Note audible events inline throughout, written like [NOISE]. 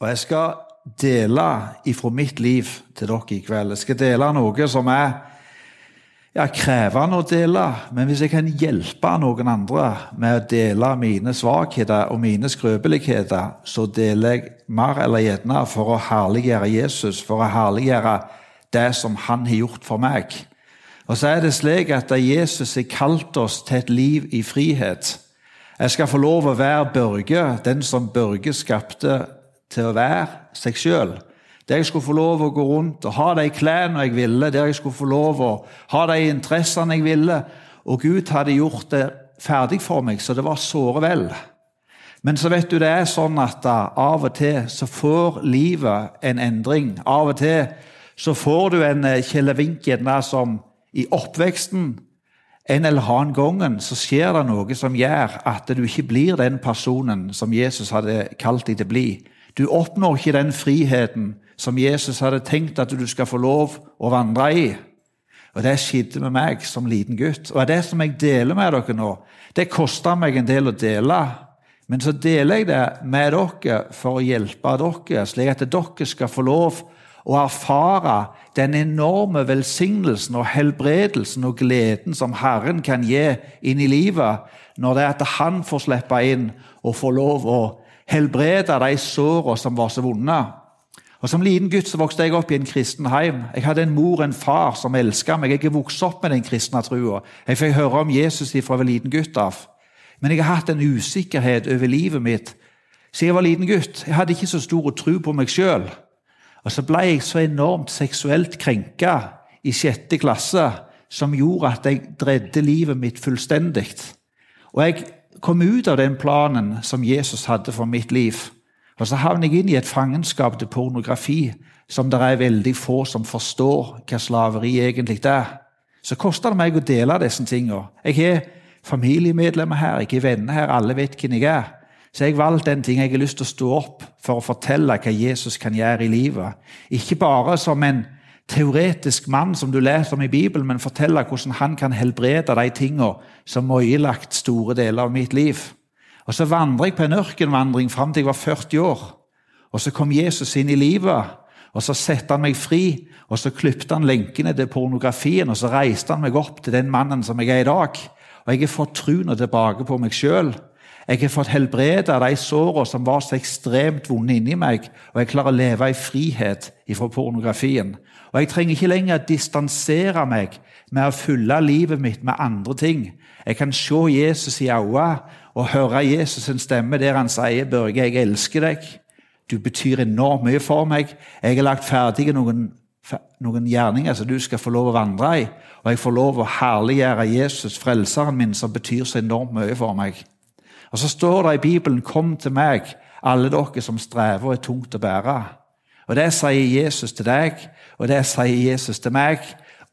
Og jeg skal dele ifra mitt liv til dere i kveld. Jeg skal dele noe som er ja, krevende å dele, men hvis jeg kan hjelpe noen andre med å dele mine svakheter og mine skrøpeligheter, så deler jeg mer eller gjerne for å herliggjøre Jesus, for å herliggjøre det som han har gjort for meg. Og så er det slik at Jesus har kalt oss til et liv i frihet. Jeg skal få lov å være Børge, den som Børge skapte til å være seg sjøl. Der jeg skulle få lov å gå rundt og ha de klærne jeg ville, der jeg skulle få lov å ha de interessene jeg ville. Og Gud hadde gjort det ferdig for meg, så det var såre vel. Men så vet du, det er sånn at da, av og til så får livet en endring. Av og til så får du en eh, gjerne som i oppveksten en eller annen gangen så skjer det noe som gjør at du ikke blir den personen som Jesus hadde kalt deg til å bli. Du oppnår ikke den friheten som Jesus hadde tenkt at du skal få lov å vandre i. Og Det skjedde med meg som liten gutt. Og det som jeg deler med dere nå, det koster meg en del å dele. Men så deler jeg det med dere for å hjelpe dere, slik at dere skal få lov å erfare den enorme velsignelsen og helbredelsen og gleden som Herren kan gi inn i livet, når det er at Han får slippe inn og få lov å helbrede de sårene som var så vonde. Og Som liten gutt så vokste jeg opp i en kristen heim. Jeg hadde en mor og en far som elsket meg. Jeg er vokst opp med den kristne trua. Jeg fikk høre om Jesus fra jeg var liten gutt av. Men jeg har hatt en usikkerhet over livet mitt siden jeg var liten gutt. Jeg hadde ikke så stor tro på meg sjøl. Og så ble jeg så enormt seksuelt krenka i sjette klasse som gjorde at jeg dredde livet mitt fullstendig. Og jeg kom ut av den planen som Jesus hadde for mitt liv. Og så havner jeg inn i et fangenskap til pornografi som det er veldig få som forstår hva slaveri egentlig er. Så koster det meg å dele disse tingene. Jeg har familiemedlemmer her, jeg har venner her, alle vet hvem jeg er. Så jeg har valgt den ting jeg har lyst til å stå opp for å fortelle hva Jesus kan gjøre i livet. Ikke bare som en teoretisk mann som du leser om i Bibelen, men fortelle hvordan han kan helbrede de tingene som har ødelagt store deler av mitt liv. Og Så vandrer jeg på en ørkenvandring fram til jeg var 40 år. Og Så kom Jesus inn i livet, og så satte han meg fri. Og så klipte han lenkene til pornografien, og så reiste han meg opp til den mannen som jeg er i dag. Og jeg har fått troen tilbake på meg sjøl. Jeg har fått helbrede de sårene som var så ekstremt vonde inni meg, og jeg klarer å leve i frihet ifra pornografien. Og Jeg trenger ikke lenger distansere meg med å fylle livet mitt med andre ting. Jeg kan se Jesus i øynene og høre Jesus' sin stemme der han sier, 'Børge, jeg elsker deg. Du betyr enormt mye for meg. Jeg har lagt ferdig noen, noen gjerninger som du skal få lov å vandre i.' 'Og jeg får lov å herliggjøre Jesus, frelseren min, som betyr så enormt mye for meg.' Og Så står det i Bibelen 'Kom til meg, alle dere som strever og er tungt å bære'. Og Det sier Jesus til deg, og det sier Jesus til meg.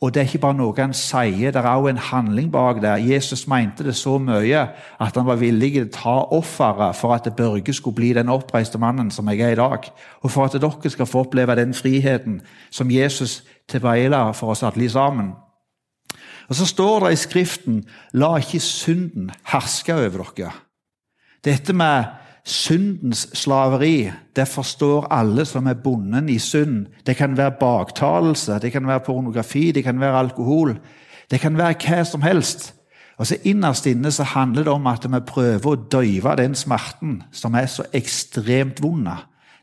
Og det er ikke bare noe han sier, det er også en handling bak der. Jesus mente det så mye at han var villig til å ta offeret for at Børge skulle bli den oppreiste mannen som jeg er i dag. Og for at dere skal få oppleve den friheten som Jesus tilbeiler for oss alle sammen. Og Så står det i Skriften 'La ikke synden herske over dere'. Dette med syndens slaveri. Det forstår alle som er bonden i synd. Det kan være baktalelse, det kan være pornografi, det kan være alkohol. Det kan være hva som helst. Og så Innerst inne så handler det om at vi prøver å døyve den smerten som er så ekstremt vond.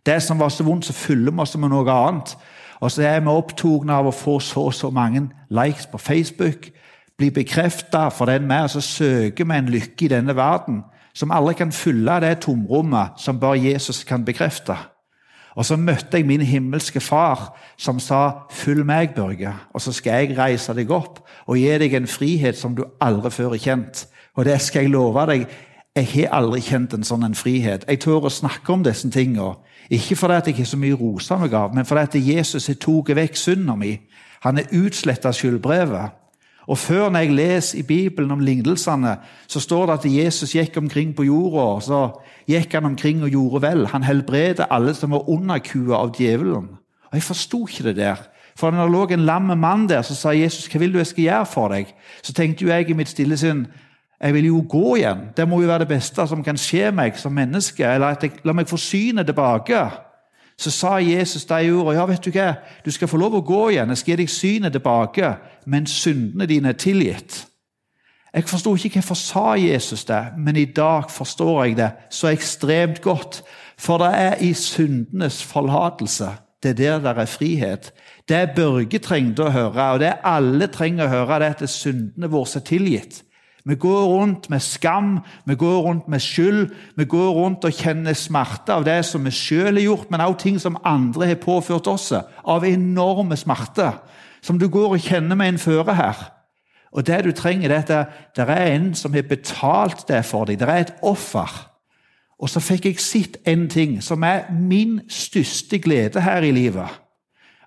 Det som var så vondt, så fyller vi oss med noe annet. Og så er vi opptatt av å få så og så mange likes på Facebook, bli bekrefta for den vi er, så søker vi en lykke i denne verden som aldri kan fylle det tomrommet som bare Jesus kan bekrefte. Og så møtte jeg min himmelske far, som sa, 'Følg meg, Børge, og så skal jeg reise deg opp og gi deg en frihet som du aldri før har kjent.' Og det skal jeg love deg, jeg har aldri kjent en sånn en frihet. Jeg tør å snakke om disse tingene. Ikke fordi at jeg har så mye å rose meg av, men fordi at Jesus har tatt vekk synda mi. Han har utsletta skyldbrevet. Og Før når jeg leser i Bibelen om lignelsene, så står det at Jesus gikk omkring på jorda. Så gikk han omkring og gjorde vel. Han helbredet alle som var underkua av djevelen. Og Jeg forsto ikke det der. For når det lå en lam mann der, så sa Jesus, 'Hva vil du jeg skal gjøre for deg?' Så tenkte jo jeg i mitt stille sinn jeg vil jo gå igjen. Det må jo være det beste som kan skje meg som menneske. Eller at jeg, la meg få synet tilbake. Så sa Jesus de ordene. Ja, vet du hva, du skal få lov å gå igjen. Jeg skal gi deg synet tilbake, men syndene dine er tilgitt. Jeg forsto ikke hvorfor sa Jesus det, men i dag forstår jeg det så ekstremt godt. For det er i syndenes forlatelse. Det er der det er frihet. Det Børge trengte å høre, og det alle trenger å høre, det er at syndene våre er tilgitt. Vi går rundt med skam, vi går rundt med skyld, vi går rundt og kjenner smerte av det som vi sjøl har gjort, men også ting som andre har påført oss, av enorme smerter, som du går og kjenner med en føre her. Og det du trenger, det er at det er en som har betalt det for deg. Det er et offer. Og så fikk jeg sett en ting som er min største glede her i livet.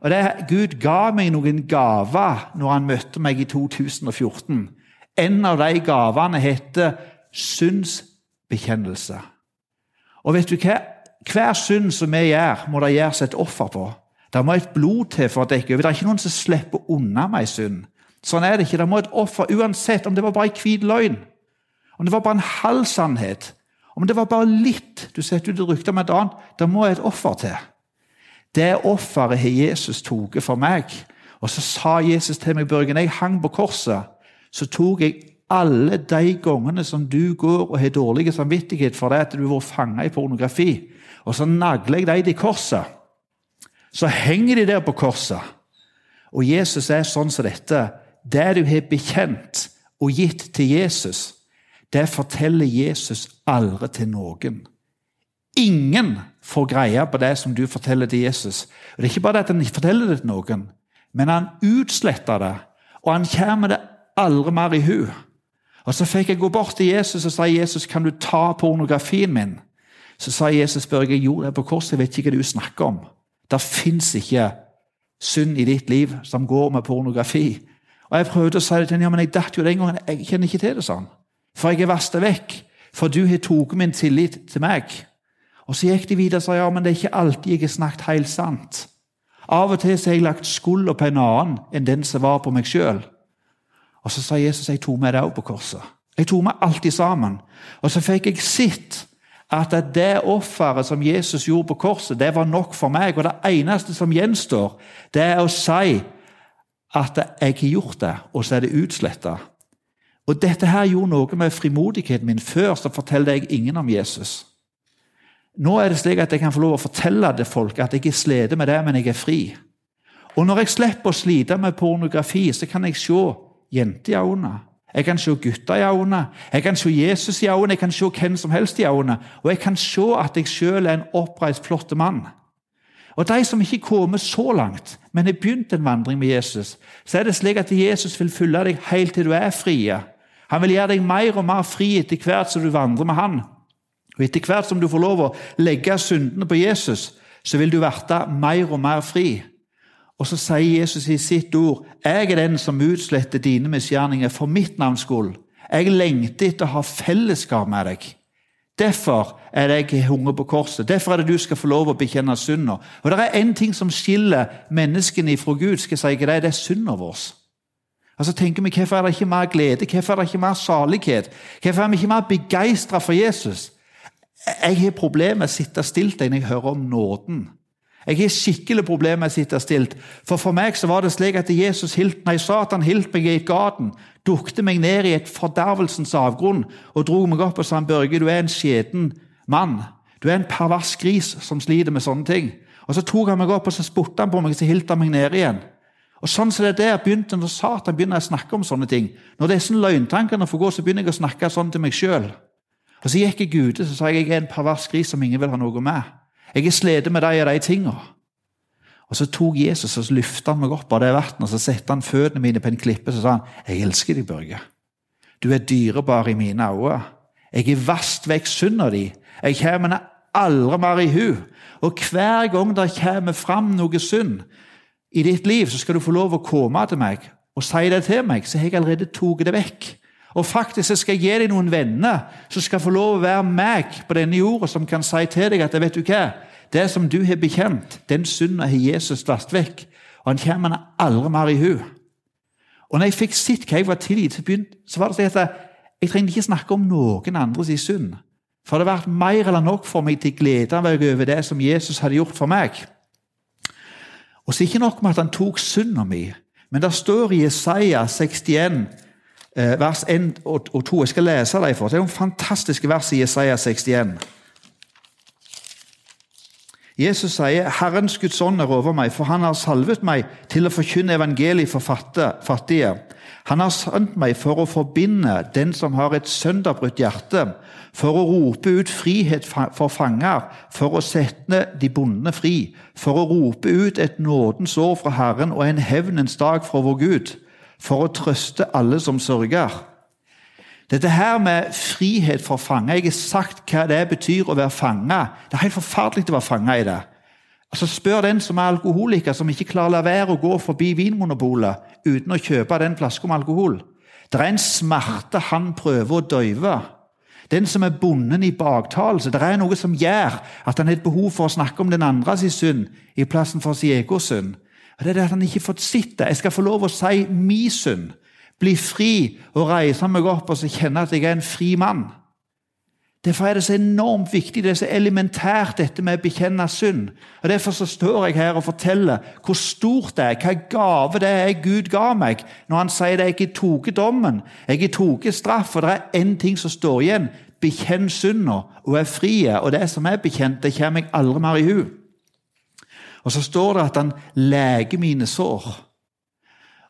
Og det er Gud ga meg noen gaver når han møtte meg i 2014. En av de gavene heter syndsbekjennelse. Og vet du hva? Hver synd som vi gjør, må det gjøres et offer på. Det må et blod til for å dekke over. Det er ikke noen som slipper unna meg synd. Sånn er det ikke. Det må et offer, uansett om det var bare en hvit løgn, om det var bare en halv sannhet, om det var bare litt du setter ut et rykte om et annet. Det må et offer til. Det offeret har Jesus tatt for meg. Og så sa Jesus til meg, Børgen, jeg hang på korset så tok jeg alle de gangene som du går og har dårlig samvittighet for det at du har vært fanga i pornografi, og så nagler jeg dem til korset. Så henger de der på korset. Og Jesus er sånn som dette. Det du har bekjent og gitt til Jesus, det forteller Jesus aldri til noen. Ingen får greie på det som du forteller til Jesus. Og Det er ikke bare at han forteller det til noen, men han utsletter det, og han kommer det aldri mer i hu. Og Så fikk jeg gå bort til Jesus og sa Jesus, kan du ta pornografien min. Så sa Jesus spør jeg gjorde det på korset, jeg vet ikke hva du snakker om. Det fins ikke synd i ditt liv som går med pornografi. Og Jeg prøvde å si det til ham, ja, men jeg datt jo den gangen. Jeg kjenner ikke til det sånn. For jeg er vasket vekk. For du har tatt min tillit til meg. Og Så gikk de videre og sa ja, men det er ikke alltid jeg har snakket helt sant. Av og til så har jeg lagt skylda på en annen enn den som var på meg sjøl. Og så sa Jesus jeg tok med det òg på korset. Jeg tok med alltid sammen. Og så fikk jeg sett at det offeret som Jesus gjorde på korset, det var nok for meg. Og det eneste som gjenstår, det er å si at jeg har gjort det, og så er det utsletta. Og dette her gjorde noe med frimodigheten min. Før så fortalte jeg ingen om Jesus. Nå er det slik at jeg kan få lov å fortelle det folk at jeg ikke sliter med det, men jeg er fri. Og når jeg slipper å slite med pornografi, så kan jeg se jenter i øynene. Jeg kan se gutter i øynene. Jeg kan se Jesus i øynene. Jeg kan se hvem som helst i øynene. Og jeg kan se at jeg selv er en oppreist, flott mann. Og De som ikke kommer så langt, men har begynt en vandring med Jesus, så er det slik at Jesus vil følge deg helt til du er fri. Han vil gjøre deg mer og mer fri etter hvert som du vandrer med han. Og Etter hvert som du får lov å legge syndene på Jesus, så vil du bli mer og mer fri. Og så sier Jesus i sitt ord, 'Jeg er den som utsletter dine misgjerninger for mitt navns skyld.' 'Jeg lengter etter å ha fellesskap med deg.' Derfor er det jeg hunger på korset. Derfor er det du skal få lov å bekjenne synda. Og det er én ting som skiller menneskene fra Gud. skal jeg si ikke det det er synda vår. Altså tenker vi, Hvorfor er det ikke mer glede? Hvorfor er det ikke mer salighet? Hvorfor er vi ikke mer begeistra for Jesus? Jeg har problemer med å sitte stilt når jeg hører om nåden. Jeg har skikkelig problemer med å sitte stilt. For for meg så var det slik at Jesus hilt, nei, Satan hilt meg i et gaten, dukte meg ned i et fordervelsens avgrunn og dro meg opp og sa Børge, du er en skjeden mann. Du er en pervers gris som sliter med sånne ting. Og Så tok han meg opp og så spurte han på meg, og så hilt han meg ned igjen. Og sånn som det der begynte Når Satan begynner å snakke om sånne ting, når disse løgntankene får gå, så begynner jeg å snakke sånn til meg sjøl. Så gikk jeg ute og sa jeg, jeg er en pervers gris som ingen vil ha noe med. Jeg har slitt med de og de tingene. Og Så tok Jesus og så løfta meg opp av det vannet og så satte han føttene mine på en klippe og så sa han, 'Jeg elsker deg, Børge. Du er dyrebar i mine øyne. Jeg har vasket vekk synda di. Jeg kommer aldri mer i hu. Og hver gang det kommer fram noe synd i ditt liv, så skal du få lov å komme til meg og si det til meg, så har jeg allerede tatt det vekk. Og faktisk så skal jeg gi deg noen venner som skal få lov å være meg på denne jorda, som kan si til deg at vet du hva, det som du har bekjent, den synda har Jesus vasket vekk. Og han kommer aldri mer i hu. Og når jeg fikk sett hva jeg var tilgitt, så var det sånn at jeg trengte ikke snakke om noen andres synd. For det har vært mer eller nok for meg til glede meg over det som Jesus hadde gjort for meg. Og så ikke nok med at han tok synda mi, men det står i Jesaja 61, eh, vers 1 og 2 Jeg skal lese dem for. Det er noen fantastiske vers i Jesaja 61. Jesus sier, 'Herrens Guds ånd er over meg, for han har salvet meg til å forkynne evangeliet for fattige.' 'Han har sendt meg for å forbinde den som har et sønderbrutt hjerte,' 'for å rope ut frihet for fanger, for å sette de bondene fri,' 'for å rope ut et nådens år fra Herren og en hevnens dag fra vår Gud,' 'for å trøste alle som sørger.' Dette her med frihet for fanger Jeg har sagt hva det betyr å være fange. Det er helt forferdelig å være fange i det. Altså Spør den som er alkoholiker, som ikke klarer å la være å gå forbi Vinmonopolet uten å kjøpe den flaska med alkohol. Det er en smerte han prøver å døyve. Den som er bonden i baktalelse. Det er noe som gjør at han har et behov for å snakke om den andres synd i plassen for sin egen synd. Det er det at han ikke får sett det. Jeg skal få lov å si min synd bli fri og reise meg opp og så kjenne at jeg er en fri mann. Derfor er det så enormt viktig, det er så elementært, dette med å bekjenne synd. Og Derfor så står jeg her og forteller hvor stort det er, hva gave det er Gud ga meg, når han sier det jeg tatt dommen, jeg tatt straff, og det er én ting som står igjen. Bekjenn synda og er frie. Og det som er bekjent, det kommer jeg aldri mer i hu. Og så står det at han leger mine sår.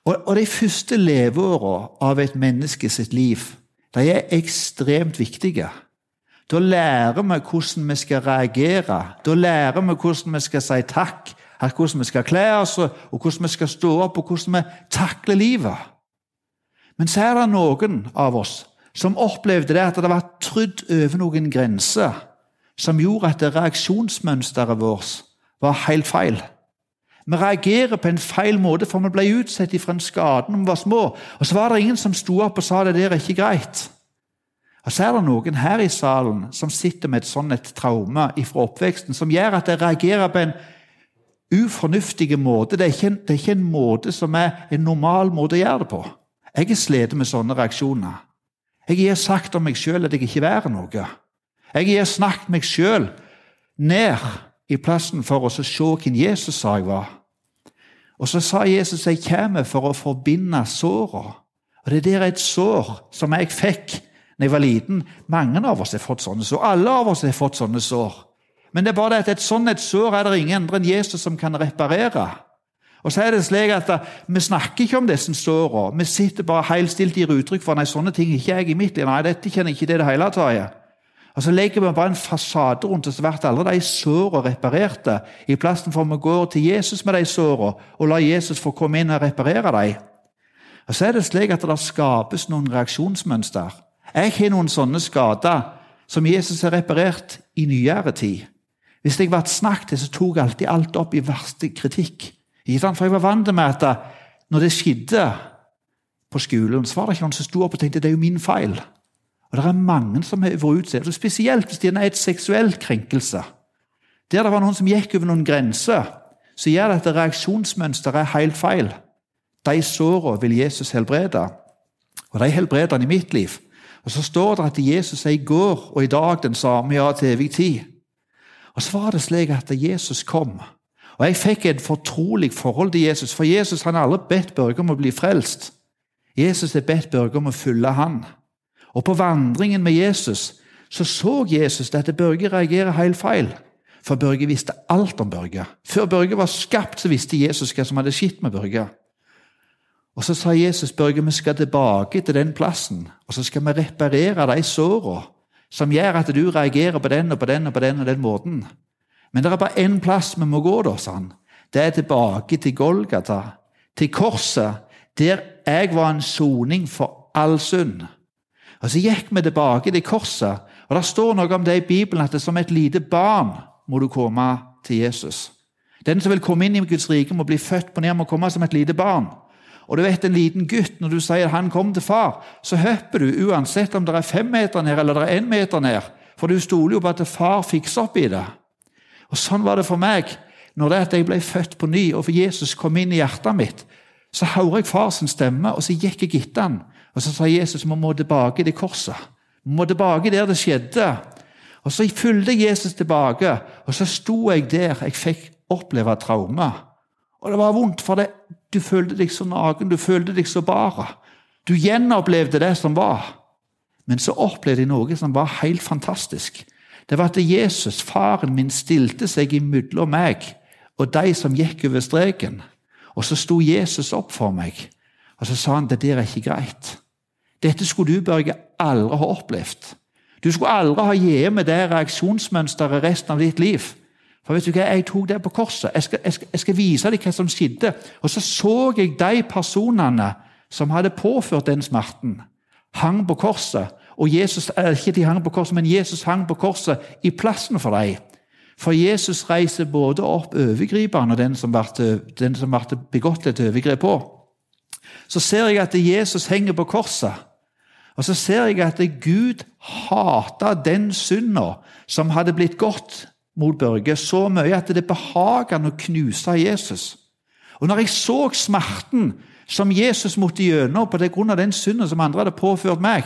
Og, og De første leveåra av et menneske sitt liv de er ekstremt viktige. Da lærer vi hvordan vi skal reagere. Da lærer vi hvordan vi skal si takk, hvordan vi skal kle oss, og hvordan vi skal stå opp, og hvordan vi takler livet. Men så er det noen av oss som opplevde det at det var trydd over noen grenser som gjorde at reaksjonsmønsteret vårt var helt feil. Vi reagerer på en feil måte, for vi ble utsatt fra en skade når vi var små. Og så var det ingen som sto opp og sa det der er ikke greit. Og så er det noen her i salen som sitter med et sånt et traume fra oppveksten som gjør at de reagerer på en ufornuftig måte. Det er, ikke, det er ikke en måte som er en normal måte å gjøre det på. Jeg har slitt med sånne reaksjoner. Jeg har sagt om meg sjøl at jeg ikke er noe. Jeg har snakket meg sjøl ned i plassen for å se hvem Jesus sa jeg var. Og så sa Jesus jeg kommer for å forbinde såra. Og det der er et sår som jeg fikk da jeg var liten. Mange av oss har fått sånne sår. Alle av oss har fått sånne sår. Men det er bare det at et sånt sår er det ingen andre enn Jesus som kan reparere. Og så er det slik at Vi snakker ikke om disse sårene. Vi sitter bare helt stilt og gir uttrykk for nei, sånne ting ikke jeg i mitt liv. Nei, dette kjenner ikke det det hele tatt. Og Så legger vi bare en fasade rundt oss, blir alle de sårene reparerte. I plassen for vi går til Jesus med de sårene og lar Jesus få komme inn og reparere dem. Og Så er det slik at det skapes noen reaksjonsmønster. Jeg har noen sånne skader som Jesus har reparert i nyere tid. Hvis jeg ble snakket til, så tok jeg alltid alt opp i verste kritikk. For jeg var vant med at når det skjedde på skolen, så var det ikke noen som sto opp og tenkte det er jo min feil. Og Det er mange som har vært utsatt, spesielt hvis det er et seksuell krenkelse. Der det var noen som gikk over noen grenser, så gjør det at reaksjonsmønsteret er helt feil. De sårene vil Jesus helbrede, og de helbreder han i mitt liv. Og Så står det at Jesus er i går og i dag den samme, ja, til evig tid. Og Så var det slik at Jesus kom. Og Jeg fikk et fortrolig forhold til Jesus, for Jesus han har aldri bedt Børge om å bli frelst. Jesus har bedt Børge om å følge han. Og på vandringen med Jesus så så Jesus at Børge reagerer helt feil. For Børge visste alt om Børge. Før Børge var skapt, så visste Jesus hva som hadde skjedd med Børge. Og Så sa Jesus Børge, vi skal tilbake til den plassen, og så skal vi reparere de sårene som gjør at du reagerer på den og på den og på den og den måten. Men det er bare én plass vi må gå, da, sa han. Det er tilbake til Golgata, til korset, der jeg var en soning for all synd. Og Så gikk vi tilbake til korset, og det står noe om det i Bibelen at det er som et lite barn må du komme til Jesus. Den som vil komme inn i Guds rike, må bli født på ny, må komme som et lite barn. Og du vet, En liten gutt, når du sier han kom til far, så hopper du uansett om det er fem meter ned eller det er én meter ned. For du stoler jo på at far fikser opp i det. Og Sånn var det for meg når det at jeg ble født på ny, og for Jesus kom inn i hjertet mitt. Så hører jeg fars stemme, og så gikk jeg etter han. Og Så sa Jesus vi må tilbake til korset. Vi må tilbake der det skjedde. Og Så fulgte Jesus tilbake, og så sto jeg der. Jeg fikk oppleve traume. Og det var vondt, for det. du følte deg så naken, du følte deg så bare. Du gjenopplevde det som var. Men så opplevde jeg noe som var helt fantastisk. Det var at Jesus, faren min, stilte seg imellom meg og de som gikk over streken. Og så sto Jesus opp for meg, og så sa han det der er ikke greit. Dette skulle du, Børge, aldri ha opplevd. Du skulle aldri ha gitt med det reaksjonsmønsteret resten av ditt liv. For vet du hva, Jeg tok det på korset. Jeg skal, jeg, skal, jeg skal, vise deg hva som skjedde. Og så så jeg de personene som hadde påført den smerten, hang på korset. Og Jesus, ikke de hang på korset, men Jesus hang på korset i plassen for dem. For Jesus reiser både opp overgriperen og den som ble begått et overgrep på. Så ser jeg at Jesus henger på korset. Og så ser jeg at Gud hata den synda som hadde blitt gått mot Børge, så mye at det behaget han å knuse Jesus. Og når jeg så smerten som Jesus måtte gjennom på grunn av den synden som andre hadde påført meg,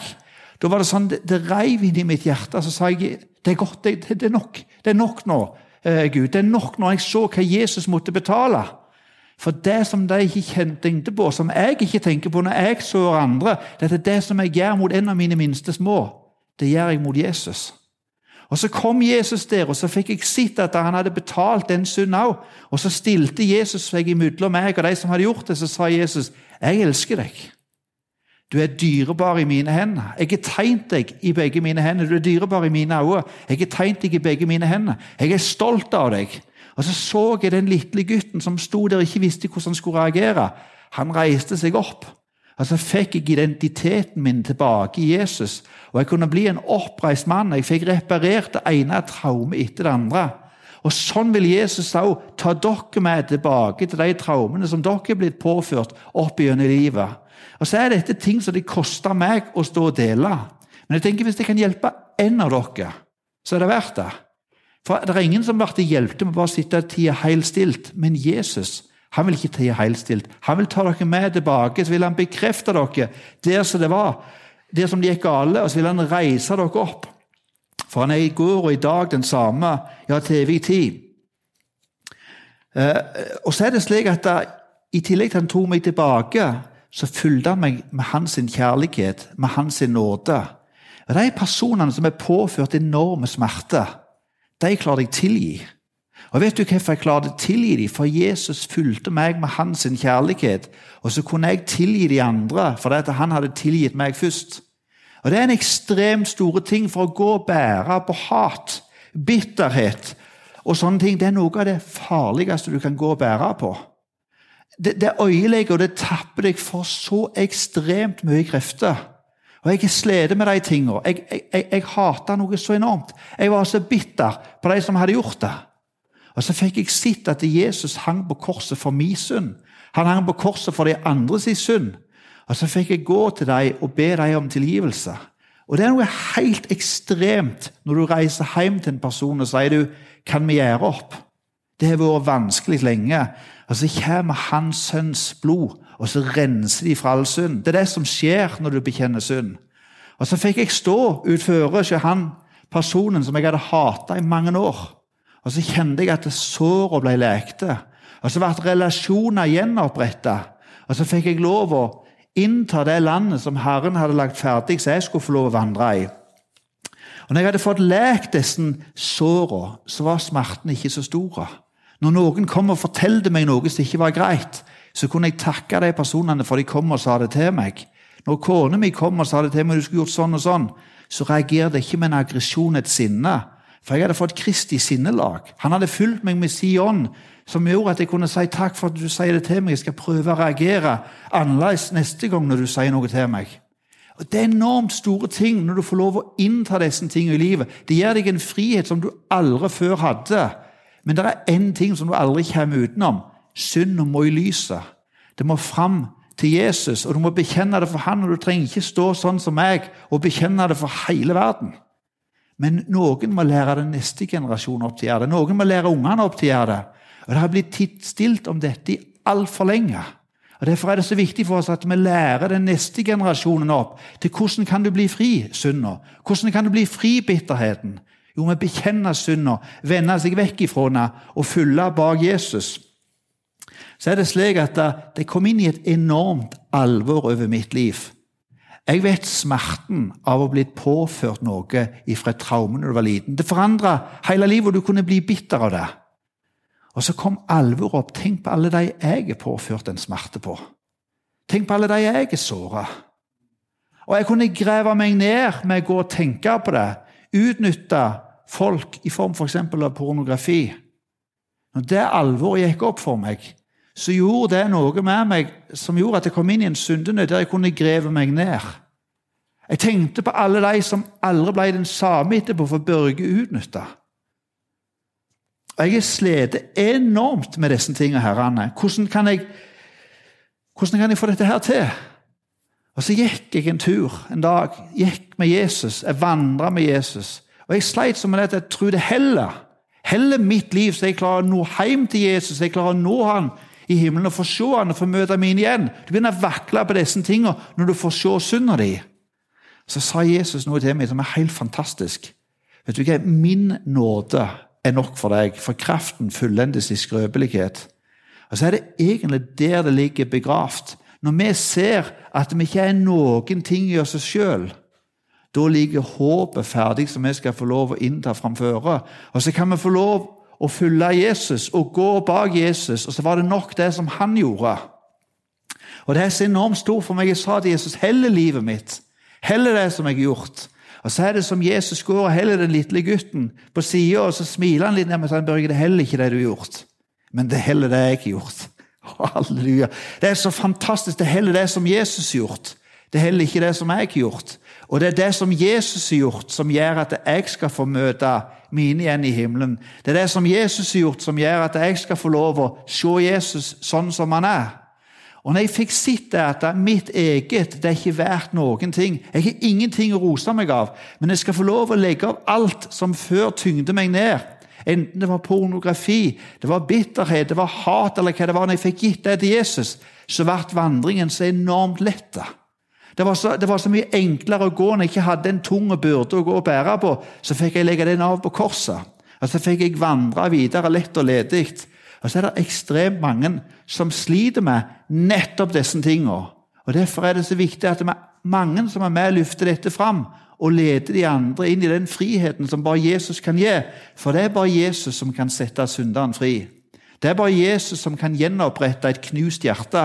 da var det sånn, det, det reiv inn i mitt hjerte. Så sa jeg det er godt, det, det, er nok det er nok nå, eh, Gud. Det er nok når jeg så hva Jesus måtte betale. For det som de ikke tenkte på, som jeg ikke tenker på når jeg så andre, det er det som jeg gjør mot en av mine minste små, det gjør jeg mot Jesus. Og Så kom Jesus der, og så fikk jeg sett at han hadde betalt den synden òg. Og så stilte Jesus seg imellom meg og de som hadde gjort det, så sa Jesus, 'Jeg elsker deg'. Du er dyrebar i mine hender. Jeg har tegnet deg i begge mine hender. Du er dyrebar i mine øyne. Jeg har tegnet deg i begge mine hender. Jeg er stolt av deg. Og så så jeg den lille gutten som sto der og ikke visste hvordan han skulle reagere. Han reiste seg opp. Og så fikk jeg identiteten min tilbake i Jesus. Og jeg kunne bli en oppreist mann. Jeg fikk reparert det ene traumet etter det andre. Og Sånn vil Jesus òg ta dere med tilbake til de traumene som dere er blitt påført opp gjennom livet. Og Så er dette ting som det koster meg å stå og dele. Men jeg tenker hvis det kan hjelpe én av dere, så er det verdt det. For Det er ingen som blir hjulpet med bare sitte og tie heilstilt. Men Jesus han vil ikke tie helt stilt. Han vil ta dere med tilbake. Så vil han bekrefte dere der som det var, der som det gikk gale, og så vil han reise dere opp. For han er i går og i dag den samme, ja, til evig tid. Eh, og så er det slik at da, i tillegg til at han tok meg tilbake, så fylte han meg med hans kjærlighet, med hans nåde. Og De personene som er påført enorme smerter, de klarer jeg tilgi. Og Vet du hvorfor jeg klarte å tilgi dem? For Jesus fulgte meg med hans kjærlighet. Og så kunne jeg tilgi de andre, fordi han hadde tilgitt meg først. Og Det er en ekstremt store ting for å gå og bære på hat, bitterhet og sånne ting. Det er noe av det farligste du kan gå og bære på. Det, det øyelegger og det tapper deg for så ekstremt mye krefter. Og Jeg sliter med de tingene. Jeg, jeg, jeg, jeg hata noe så enormt. Jeg var så bitter på de som hadde gjort det. Og Så fikk jeg sett at Jesus hang på korset for min synd. Han hang på korset for de andres synd. Og Så fikk jeg gå til dem og be dem om tilgivelse. Og Det er noe helt ekstremt når du reiser hjem til en person og sier du, kan vi gjøre opp. Det har vært vanskelig lenge. Og så kommer hans sønns blod, og så renser de fra all synd. Det er det som skjer når du bekjenner synd. Og så fikk jeg stå utfor ikke han personen som jeg hadde hata i mange år. Og så kjente jeg at såra ble lekte. Og så ble relasjoner gjenoppretta. Og så fikk jeg lov å innta det landet som Herren hadde lagt ferdig, så jeg skulle få lov å vandre i. Og når jeg hadde fått lekt disse såra, så var smerten ikke så store. Når noen kom og fortalte meg noe som ikke var greit, så kunne jeg takke de personene for de kom og sa det til meg. Når kona mi kom og sa det til meg, du skulle gjort sånn og sånn, så reagerte jeg ikke med en aggresjon, et sinne. For jeg hadde fått Kristi sinnelag. Han hadde fulgt meg med si ånd, som gjorde at jeg kunne si takk for at du sier det til meg. Jeg skal prøve å reagere annerledes neste gang når du sier noe til meg. Og Det er enormt store ting når du får lov å innta disse tingene i livet. Det gir deg en frihet som du aldri før hadde. Men det er én ting som du aldri kommer utenom. Synden må i lyset. Det må fram til Jesus, og du må bekjenne det for han, og du trenger ikke stå sånn som meg og bekjenne det for hele verden. Men noen må lære den neste generasjonen opp til å gjøre det. Noen må lære ungene opp til å gjøre det. Og Det har blitt stilt om dette i altfor lenge. Og Derfor er det så viktig for oss at vi lærer den neste generasjonen opp til hvordan kan du bli fri synda. Hvordan kan du bli fri bitterheten. Jo, vi bekjenner bekjenne synda, vende seg vekk ifra henne og følge bak Jesus. Så er det slik at det kom inn i et enormt alvor over mitt liv. Jeg vet smerten av å bli påført noe fra et traume da du var liten. Det forandra hele livet, og du kunne bli bitter av det. Og så kom alvoret opp. Tenk på alle de jeg er påført en smerte på. Tenk på alle de jeg er såra. Og jeg kunne grave meg ned med å gå og tenke på det. Utnytte folk i form f.eks. For av pornografi. Når det alvoret gikk opp for meg, så gjorde det noe med meg som gjorde at jeg kom inn i en syndenød der jeg kunne greve meg ned. Jeg tenkte på alle de som aldri ble den samme etterpå, for Børge utnytta. Og jeg har slitt enormt med disse tingene. herrene. Hvordan kan, jeg, hvordan kan jeg få dette her til? Og Så gikk jeg en tur en dag. Gikk med Jesus. Jeg vandra med Jesus. Og Jeg sleit som med at jeg trodde heller. Heller mitt liv, så jeg klarer å nå hjem til Jesus. så Jeg klarer å nå han i himmelen og få se han og få møte ham igjen. Du begynner å vakle på disse tingene når du får se synda di. Så sa Jesus noe til meg som er helt fantastisk. Vet du hva? Min nåde er nok for deg, for kraften fullendes i skrøpelighet. Og så er det egentlig der det ligger begravd. Når vi ser at vi ikke er noen ting i oss sjøl, da ligger håpet ferdig som vi skal få lov å innta framføre. Og så kan vi få lov å følge Jesus og gå bak Jesus, og så var det nok det som han gjorde. Og Det er så enormt stort for meg. Jeg sa til Jesus heller livet mitt, heller det som jeg har gjort. Og Så er det som Jesus går og heller den lille gutten på sida, og så smiler han litt ned seg, Børge, det er heller ikke det du har gjort. Men det er heller det jeg har gjort. [LAUGHS] Halleluja. Det er så fantastisk. Det er heller det som Jesus har gjort. Det er heller ikke det som jeg har gjort. Og det er det som Jesus har gjort, som gjør at jeg skal få møte mine igjen i himmelen. Det er det som Jesus har gjort, som gjør at jeg skal få lov å se Jesus sånn som han er. Og når jeg fikk sett det at mitt eget det er ikke verdt noen ting Jeg har ingenting å rose meg av, men jeg skal få lov å legge av alt som før tyngde meg ned. Enten det var pornografi, det var bitterhet, det var hat eller hva det var. Når jeg fikk gitt det til Jesus, så ble vandringen så enormt lett. Det var, så, det var så mye enklere å gå når jeg ikke hadde en tung byrde å gå og bære på. Så fikk jeg legge den av på korset. Og så fikk jeg vandre videre lett og ledig. Og så er det ekstremt mange som sliter med nettopp disse tingene. Og Derfor er det så viktig at det er mange som er med og løfter dette fram og leder de andre inn i den friheten som bare Jesus kan gi. For det er bare Jesus som kan sette synderen fri. Det er bare Jesus som kan gjenopprette et knust hjerte.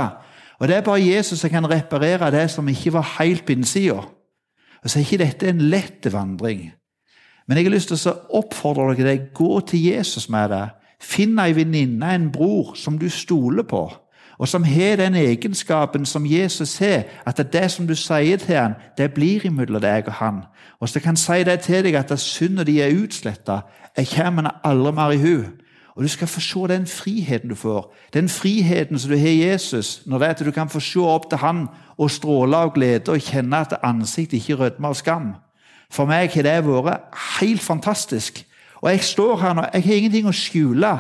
Og det er bare Jesus som kan reparere det som ikke var helt på innsida. Og så er ikke dette en lett vandring. Men jeg har lyst til å oppfordre dere til gå til Jesus med det. Finn ei venninne, en bror, som du stoler på, og som har den egenskapen som Jesus har, at det, som du sier til han, det blir imellom deg og han. Og så kan si det til deg at synda di er utsletta. Jeg kommer aldri mer i hu. Og du skal få se den friheten du får. Den friheten som du har i Jesus, når det er at du kan få se opp til han og stråle av glede og kjenne at ansiktet ikke rødmer av skam. For meg har det vært helt fantastisk. Og jeg står her nå, jeg har ingenting å skjule.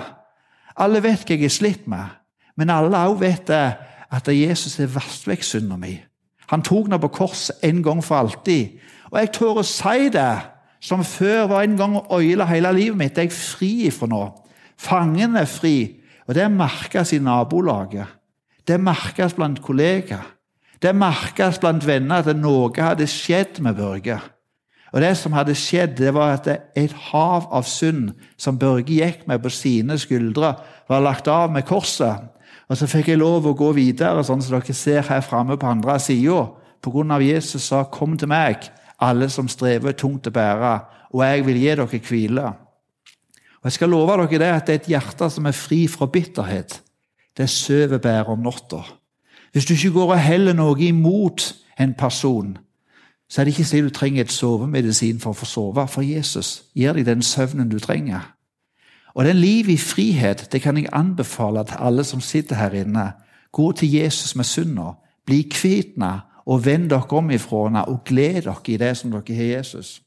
Alle vet hva jeg er slitt med, men alle òg vet at Jesus har vasket vekk synda mi. Han tok den på korset en gang for alltid. Og jeg tør å si det, som før var en gang å øyle hele livet mitt. Jeg er fri ifra nå. Fangen er fri, og det merkes i nabolaget. Det merkes blant kollegaer. Det merkes blant venner at noe hadde skjedd med Børge. Og Det som hadde skjedd, det var at et hav av synd som Børge gikk med på sine skuldre, var lagt av med korset. Og Så fikk jeg lov å gå videre, sånn som dere ser her framme på andre sida. Pga. Jesus sa 'Kom til meg, alle som strever tungt å bære, og jeg vil gi dere hvile'. Og Jeg skal love dere det at det er et hjerte som er fri fra bitterhet. Det sover bedre om natta. Hvis du ikke går og heller noe imot en person, så er det ikke slik du trenger et sovemedisin for å få sove, for Jesus gir deg den søvnen du trenger. Og den livet i frihet det kan jeg anbefale til alle som sitter her inne. Gå til Jesus med synda. Bli kvitt og vend dere om ifra henne og gled dere i det som dere har Jesus.